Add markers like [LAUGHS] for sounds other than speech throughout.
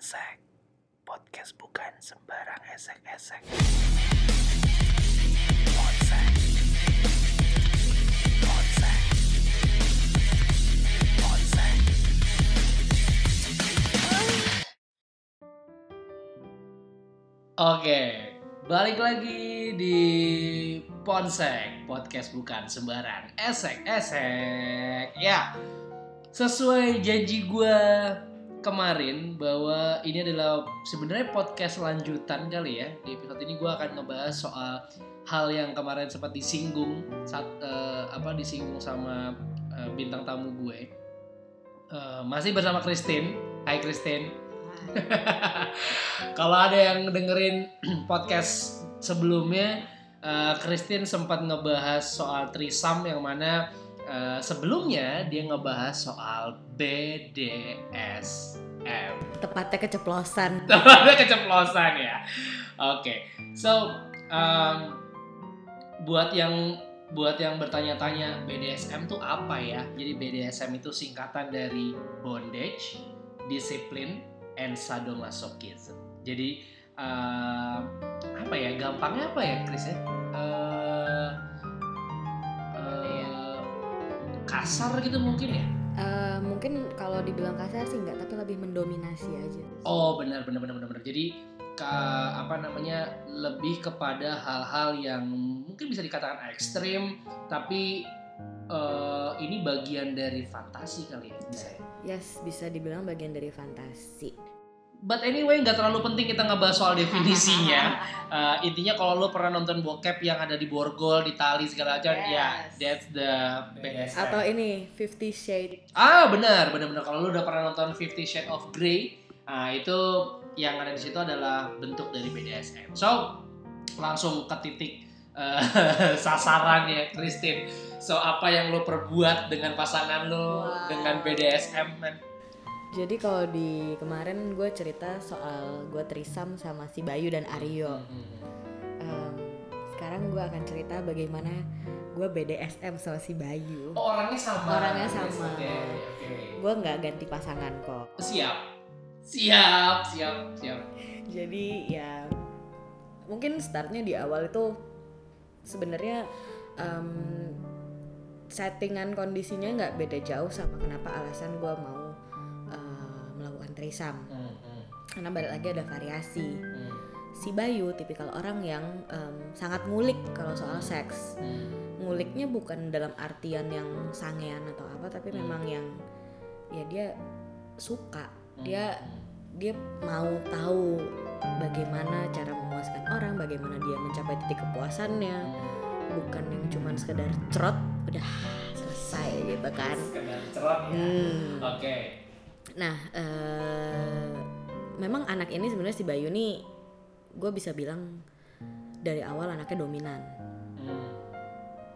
Ponsek Podcast bukan sembarang esek-esek Ponsek Ponsek Ponsek Oke, balik lagi di Ponsek Podcast bukan sembarang esek-esek. Ya, sesuai janji gue kemarin bahwa ini adalah sebenarnya podcast lanjutan kali ya. Di episode ini gue akan ngebahas soal hal yang kemarin sempat disinggung saat eh, apa disinggung sama eh, bintang tamu gue. Eh, masih bersama Christine. Hai Christine. [LAUGHS] Kalau ada yang dengerin [CLEARS THROAT] podcast sebelumnya, eh, Christine sempat ngebahas soal trisam yang mana eh, sebelumnya dia ngebahas soal BDSM. tepatnya keceplosan [LAUGHS] Ada keceplosan ya. Oke, so um, buat yang buat yang bertanya-tanya BDSM tuh apa ya? Jadi BDSM itu singkatan dari bondage, disiplin, and sadomasochism. Jadi uh, apa ya? Gampangnya apa ya, Chris ya? Uh, kasar gitu mungkin ya? Eh, mungkin kalau dibilang kasar sih enggak tapi lebih mendominasi aja Oh benar benar benar benar. Jadi ke apa namanya lebih kepada hal-hal yang mungkin bisa dikatakan ekstrim, tapi eh, ini bagian dari fantasi kali ya. Bisa ya? yes bisa dibilang bagian dari fantasi But anyway nggak terlalu penting kita ngebahas soal definisinya. [LAUGHS] Eh, intinya kalau lo pernah nonton bokep yang ada di borgol, di tali segala macam, ya Yes. that's the BDSM. atau ini Fifty Shade Ah benar benar benar kalau lu udah pernah nonton Fifty Shades of Grey, ah itu yang ada di situ adalah bentuk dari BDSM. So langsung ke titik eh, [LAUGHS] sasaran ya Christine. So apa yang lo perbuat dengan pasangan lo Wow. dengan BDSM man? Jadi kalau di kemarin gue cerita soal gue trisam sama si Bayu dan Aryo. Em, sekarang gue akan cerita bagaimana gue BDSM sama si Bayu Oh orangnya sama. Orangnya sama. Oke oke. gue nggak ganti pasangan kok Siap siap siap siap. jadi ya mungkin startnya di awal itu sebenarnya em, settingan kondisinya nggak beda jauh sama kenapa alasan gue mau trisam Hmm, hmm, karena balik lagi ada variasi hmm, si Bayu tipikal orang yang em, sangat ngulik kalau soal seks hmm. nguliknya bukan dalam artian yang sangean atau apa tapi Hmm. memang yang ya dia suka Hmm, dia hmm. dia mau tahu bagaimana cara memuaskan orang, bagaimana dia mencapai titik kepuasannya, bukan yang cuman sekedar cerot udah selesai gitu kan. Sekedar cerot ya. Hmm. Oke. Nah, eh, memang anak ini sebenarnya si Bayu nih, gue bisa bilang dari awal anaknya dominan. Hmm,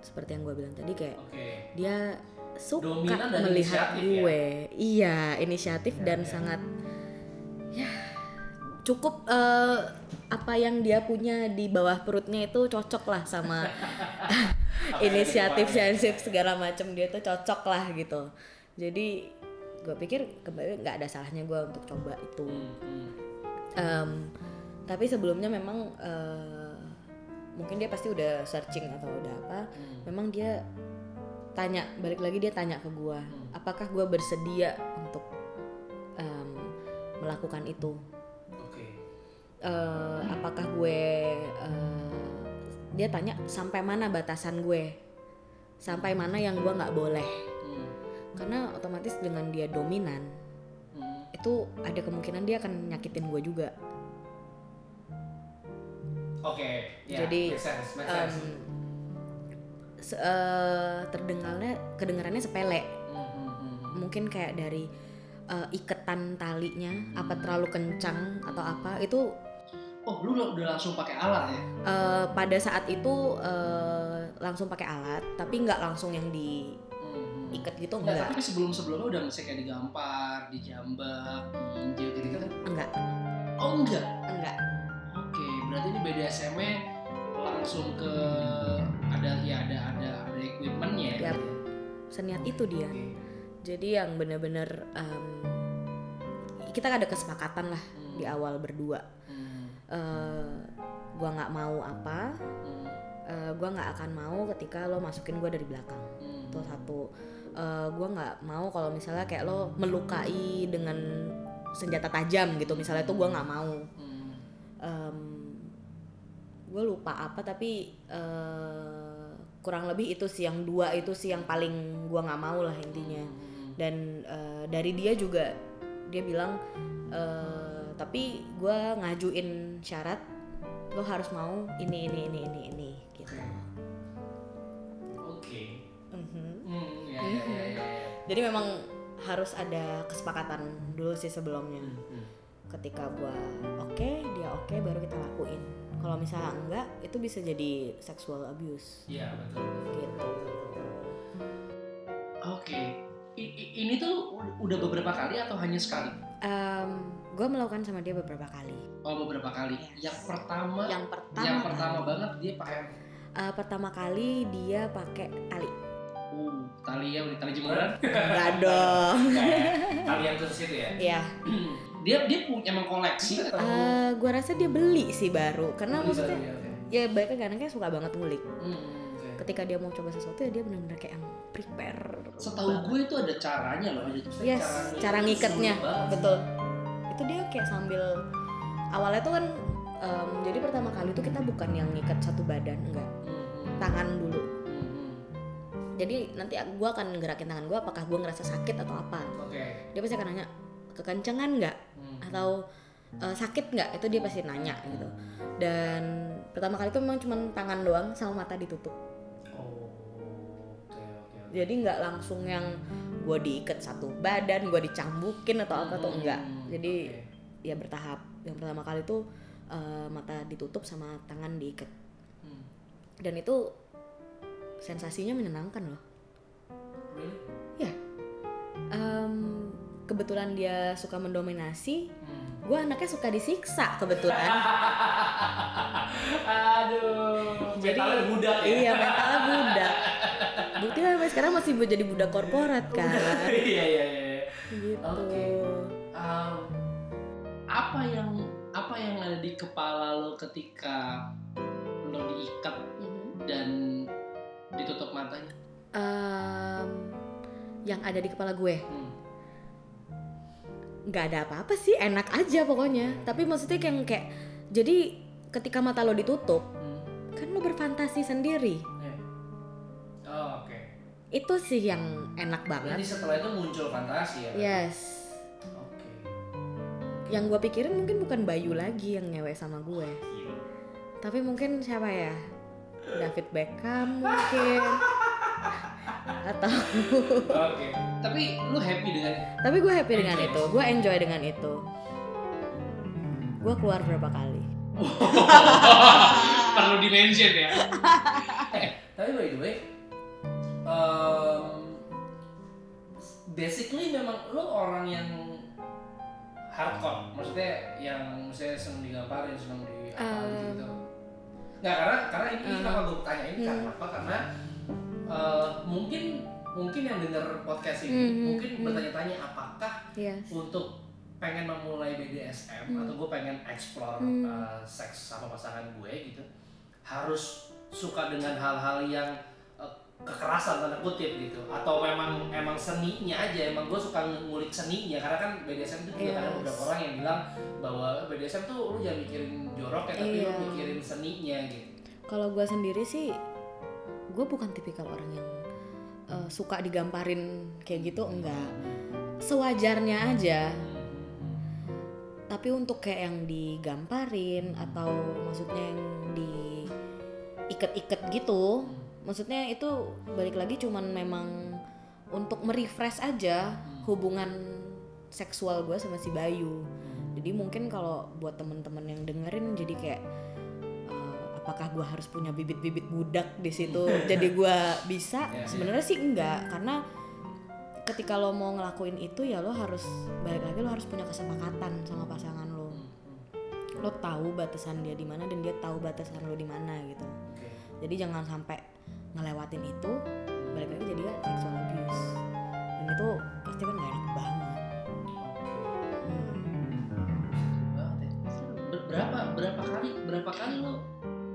Seperti yang gue bilang tadi kayak Oke. dia suka Dominan melihat ya? gue. Iya, inisiatif Ya, dan ya. sangat ya cukup eh, apa yang dia punya di bawah perutnya itu cocok lah sama [LAUGHS] [LAUGHS] inisiatif sensitif segala macam dia tuh cocok lah gitu. Jadi gue pikir kembali nggak ada salahnya gue untuk coba itu. Hmm. Em, tapi sebelumnya memang eh, mungkin dia pasti udah searching atau udah apa Hmm. memang dia tanya balik lagi dia tanya ke gua Hmm. apakah gua bersedia untuk em, melakukan itu. Eh, apakah gue eh, dia tanya sampai mana batasan gue sampai mana yang gua nggak boleh karena otomatis dengan dia dominan hmm. itu ada kemungkinan dia akan nyakitin gue juga Oke. ya, Jadi, make sense, make sense. se- eh, terdengarnya kedengarannya sepele Hmm, hmm, hmm, hmm. mungkin kayak dari eh, iketan talinya apa terlalu kencang atau apa itu Oh, lu udah, langsung pakai alat ya? eh, pada saat itu eh, langsung pakai alat tapi nggak langsung yang Hmm, diikat gitu Nggak, enggak tapi sebelum sebelumnya udah mesti kayak digampar, dijambak, diinjek gitu kan? enggak Oh enggak. enggak Oke, berarti ini BDSM-nya langsung ke ada ya ada ada ada equipmentnya ya. Seniat itu dia Oke. jadi yang bener-bener em, kita ada kesepakatan lah Hmm. di awal berdua Hmm. Eh, gua nggak mau apa Hmm. eh, gua nggak akan mau ketika lo masukin gua dari belakang Hmm. itu satu Eh, gua nggak mau kalau misalnya kayak lo melukai dengan senjata tajam gitu misalnya itu gua nggak mau Hmm. gue lupa apa tapi eh, kurang lebih itu sih yang dua itu sih yang paling gua nggak mau lah intinya Hmm. dan eh, dari dia juga dia bilang eh, tapi gua ngajuin syarat lo harus mau ini ini ini ini ini jadi memang harus ada kesepakatan dulu sih sebelumnya Hmm. ketika gua oke dia oke baru kita lakuin kalau misalnya enggak itu bisa jadi sexual abuse Iya betul. gitu Oke. I- i- ini tuh udah beberapa kali atau hanya sekali? gue melakukan sama dia beberapa kali Oh beberapa kali. Yes. Yang pertama, yang, yang pertama pertama kali, banget dia pakai eh, pertama kali dia pakai tali uh, tali ya, tali jemuran. [LAUGHS] enggak dong. [LAUGHS] Tali yang khusus itu ya. ya [CLEARS THROAT] dia dia punya emang koleksi atau? Gue rasa dia beli sih baru karena Beli maksudnya baru ya, ya kan kayak suka banget ngulik. Hmm, oke. ketika dia mau coba sesuatu ya dia benar-benar kayak yang prepare Setahu gue itu ada caranya loh, ada yes cara ngiketnya sulit banget. betul. Itu dia kayak sambil awalnya tuh kan em, jadi pertama kali tuh kita bukan yang ngikat satu badan enggak. Hmm, tangan dulu. hmm, hmm. Jadi nanti gue akan gerakin tangan gue apakah gue ngerasa sakit atau apa Oke. dia pasti akan nanya kekencengan nggak Hmm. atau eh, sakit nggak itu dia pasti nanya gitu dan pertama kali itu memang cuma tangan doang sama mata ditutup Oh. Jadi nggak langsung yang gue diikat satu badan gue dicambukin atau apa tuh Hmm, enggak jadi oke. ya bertahap yang pertama kali tuh eh, mata ditutup sama tangan diikat Hmm. dan itu sensasinya menyenangkan loh Really? Em, kebetulan dia suka mendominasi Hmm. gue anaknya suka disiksa kebetulan [LAUGHS] Aduh, Jadi- mentalnya budak ya. iya mentalnya budak buktinya sampai sekarang masih jadi budak korporat [LAUGHS] kan Iya, iya, iya. gitu Oke. Um, apa yang apa yang ada di kepala lo ketika lo diikat Mhm. dan Em, yang ada di kepala gue Hmm. nggak ada apa-apa sih enak aja pokoknya tapi maksudnya kayak kayak jadi ketika mata lo ditutup Hmm. kan lo berfantasi sendiri Eh. Oh, oke. itu sih yang enak banget setelah itu muncul fantasi ya? yes Oke. yang gue pikirin mungkin bukan Bayu lagi yang ngewe sama gue Gila. tapi mungkin siapa ya David Beckham mungkin [LAUGHS] atau Oke. Tapi lu happy dengan tapi gue happy dengan Enjoy. itu gue enjoy dengan itu gue keluar berapa kali [LAUGHS] perlu di mention ya. [LAUGHS] eh, tapi by the way, um, basically memang lu orang yang hardcore, maksudnya yang maksudnya seneng digambarin, seneng di apa Um, gitu. Nggak karena karena ini uh, kenapa gue tanya ini karena apa? Karena uh, mungkin mungkin yang denger podcast ini Hmm, mungkin hmm. bertanya-tanya apakah yes untuk pengen memulai BDSM Hmm. atau gue pengen explore Hmm. uh, seks sama pasangan gue gitu harus suka dengan hal-hal yang kekerasan tanda kutip gitu atau memang emang seninya aja emang gue suka ngulik seninya karena kan BDSM itu juga Yes. beberapa orang yang bilang bahwa BDSM tuh lu jangan mikirin jorok ya tapi lu Iya. mikirin seninya gitu kalau gue sendiri sih gue bukan tipikal orang yang uh, suka digamparin kayak gitu enggak sewajarnya aja tapi untuk kayak yang digamparin atau maksudnya yang diikat-ikat gitu maksudnya itu balik lagi cuman memang untuk merefresh aja hubungan seksual gue sama si Bayu. Jadi mungkin kalau buat temen-temen yang dengerin jadi kayak eh, apakah gue harus punya bibit-bibit budak di situ [LAUGHS] jadi gue bisa? Ya, ya. sebenarnya sih enggak karena ketika lo mau ngelakuin itu ya lo harus balik lagi lo harus punya kesepakatan sama pasangan lo. Lo tahu batasan dia di mana dan dia tahu batasan lo di mana gitu. Oke. Jadi jangan sampai ngelewatin itu balik lagi jadi ya sexual abuse dan itu pasti kan gak enak banget Hmm. ber- berapa berapa kali berapa kali lo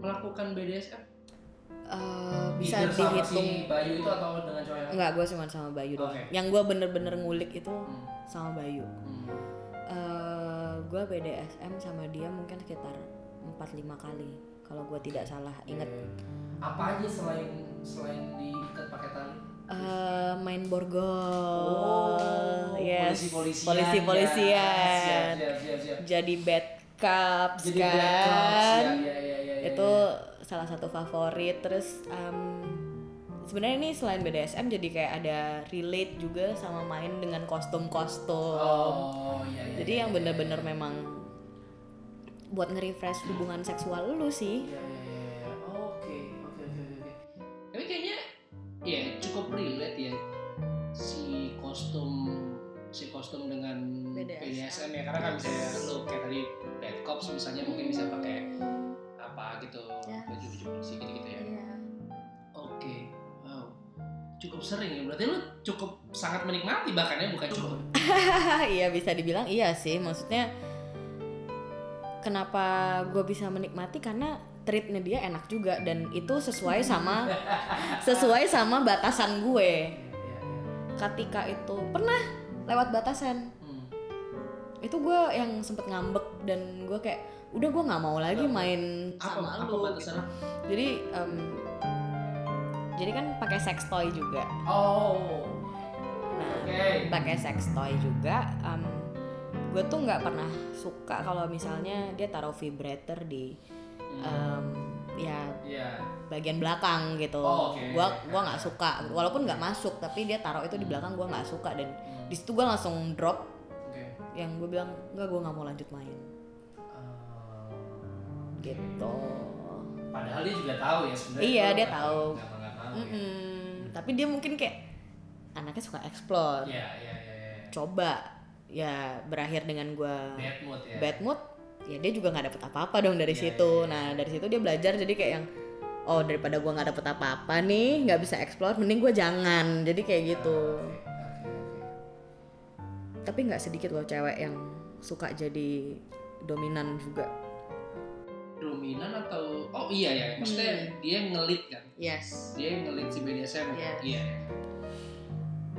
melakukan BDSM? Eh, bisa Either sama dihitung si Bayu itu atau dengan cowok yang Enggak, gue cuma sama Bayu doang. Yang gue bener-bener ngulik itu Hmm. sama Bayu. Hmm. eh gue BDSM sama dia mungkin sekitar 4-5 kali kalau gue tidak salah inget. Apa aja selain selain diikat pakai tali? eh main borgol Oh, yes polisi polisian ya. Siap, siap, siap, siap. jadi bad cups Jadi kan bad ya, ya, ya, ya, ya, itu ya. salah satu favorit terus em, sebenarnya ini selain BDSM jadi kayak ada relate juga sama main dengan kostum-kostum Oh, iya, iya. jadi iya, yang iya, bener-bener iya. memang buat nge-refresh hubungan seksual lu sih Iya, iya, iya, iya. Oke, oke, oke, oke. Tapi kayaknya ya cukup relate ya si kostum si kostum dengan BDSM. BDSM ya karena kan bisa lo kayak tadi bad cops misalnya mungkin bisa pakai apa gitu Yes. baju baju polisi gitu gitu ya. Iya. Oke, wow, cukup sering ya berarti lo cukup sangat menikmati bahkan ya bukan cukup. [LAUGHS] iya bisa dibilang iya sih maksudnya kenapa gue bisa menikmati? Karena treatnya dia enak juga dan itu sesuai sama sesuai sama batasan gue. Iya, iya, ketika itu pernah lewat batasan. Hmm. itu gue yang sempet ngambek dan gue kayak udah gue nggak mau lagi main Apa? sama apa lu batasan? jadi em, jadi kan pakai sex toy juga. Oh, nah oke. pakai sex toy juga gue tuh nggak pernah suka kalau misalnya dia taruh vibrator di Hmm. em, ya Iya. bagian belakang gitu Oh, oke. gua gua nggak suka walaupun nggak masuk tapi dia taruh itu di belakang gua nggak suka dan Hmm. di situ gua langsung drop Oke. yang gue bilang nggak gua nggak mau lanjut main Ah. gitu Padahal dia juga tahu ya sebenarnya. Iya, dia tahu. nggak mau ya. Tapi dia mungkin kayak anaknya suka explore Iya, iya, iya. iya. coba ya berakhir dengan gua Bad mood ya. bad mood ya dia juga nggak dapet apa-apa dong dari Iya, situ iya, iya. nah dari situ dia belajar jadi kayak yang oh daripada gua nggak dapet apa-apa nih nggak bisa explore mending gua jangan jadi kayak gitu Ah, oke. tapi nggak sedikit loh cewek yang suka jadi dominan juga Dominan atau oh iya ya, maksudnya Hmm. dia ngelit kan. yes Dia ngelit si BDSM kan? Yes. Iya.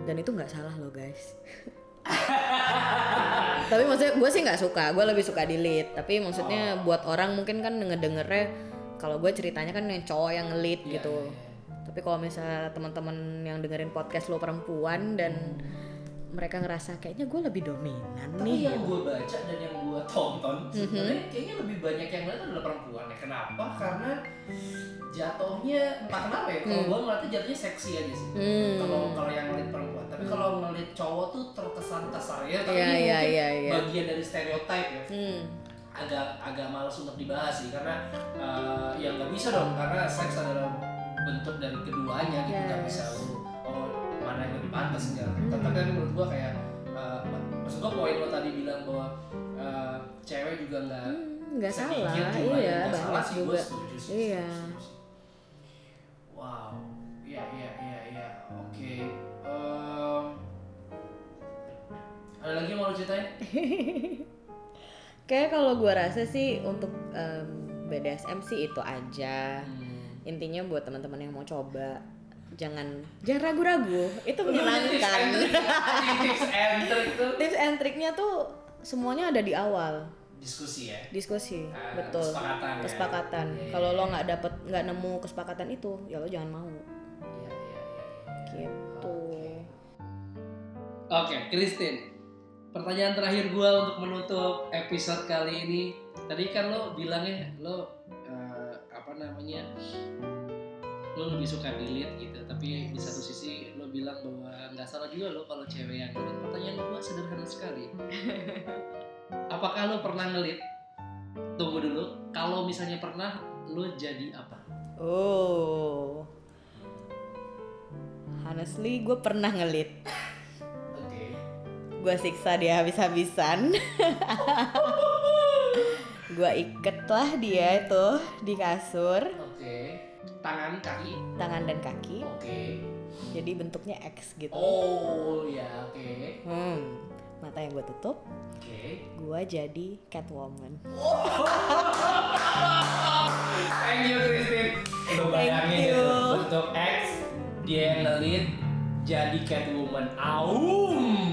dan itu nggak salah loh guys [LAUGHS] tapi maksudnya gue sih nggak suka gue lebih suka delete tapi maksudnya Oh. buat orang mungkin kan ngedengernya kalau gue ceritanya kan yang cowok yang ngelit Iya, gitu iya, iya. tapi kalau misalnya teman-teman yang dengerin podcast lo perempuan dan mereka ngerasa kayaknya gue lebih dominan Tapi nih yang gue baca dan yang gue tonton Mhm. sebenarnya kayaknya lebih banyak yang ngeliat adalah perempuan ya. Kenapa? Karena jatuhnya entah kenapa ya. Kalau Hmm. gue ngeliatnya jatuhnya seksi aja sih. Hmm. Kalau kalau yang ngeliat perempuan. Tapi kalau ngeliat cowok tuh terkesan kasar ya. Tapi Iya, ini iya, mungkin iya, iya. bagian dari stereotype ya. Hmm. agak agak malas untuk dibahas sih karena uh, ya nggak bisa dong karena seks adalah bentuk dari keduanya gitu nggak Yes. bisa lu oh mana yang lebih pantas enggak Hmm. tapi kan menurut gua kayak uh, maksud gua poin lo tadi bilang bahwa uh, cewek juga nggak Hmm, nggak salah juga iya nggak salah banyak sih juga gua setuju Iya. setuju sih. wow iya iya iya ada lagi yang mau ceritain? [LAUGHS] Kayak kalau gue rasa sih untuk em, BDSM sih itu aja. Hmm. intinya buat teman-teman yang mau coba jangan jangan ragu-ragu. Itu menyenangkan. tips and trick tuh [LAUGHS] tips and triknya tuh semuanya ada di awal. Diskusi ya? Diskusi Ah, betul. kesepakatan ya. kesepakatan. Iya, kalau lo iya. nggak dapet nggak nemu kesepakatan itu ya lo jangan mau. Iya, iya, iya. gitu. Oke, Christine. Pertanyaan terakhir gua untuk menutup episode kali ini. Tadi kan lo bilangnya lo eh, apa namanya? Lo lebih suka delete gitu, tapi di Yes. satu sisi lo bilang bahwa nggak salah juga lo kalau cewek yang delete. Pertanyaan gua sederhana sekali. [LAUGHS] Apakah lo pernah ngelit? Tunggu dulu. Kalau misalnya pernah, lo jadi apa? oh honestly gue pernah ngelit. Gue siksa dia habis-habisan [LAUGHS] gue iket lah dia itu di kasur Oke. Tangan, kaki. tangan dan kaki Oke. jadi bentuknya X gitu Oh ya, oke. hmm mata yang gue tutup Oke. gue jadi Catwoman Thank you Christine. Lu bayangin you. itu bentuk X dia ngelit jadi Catwoman. Aum.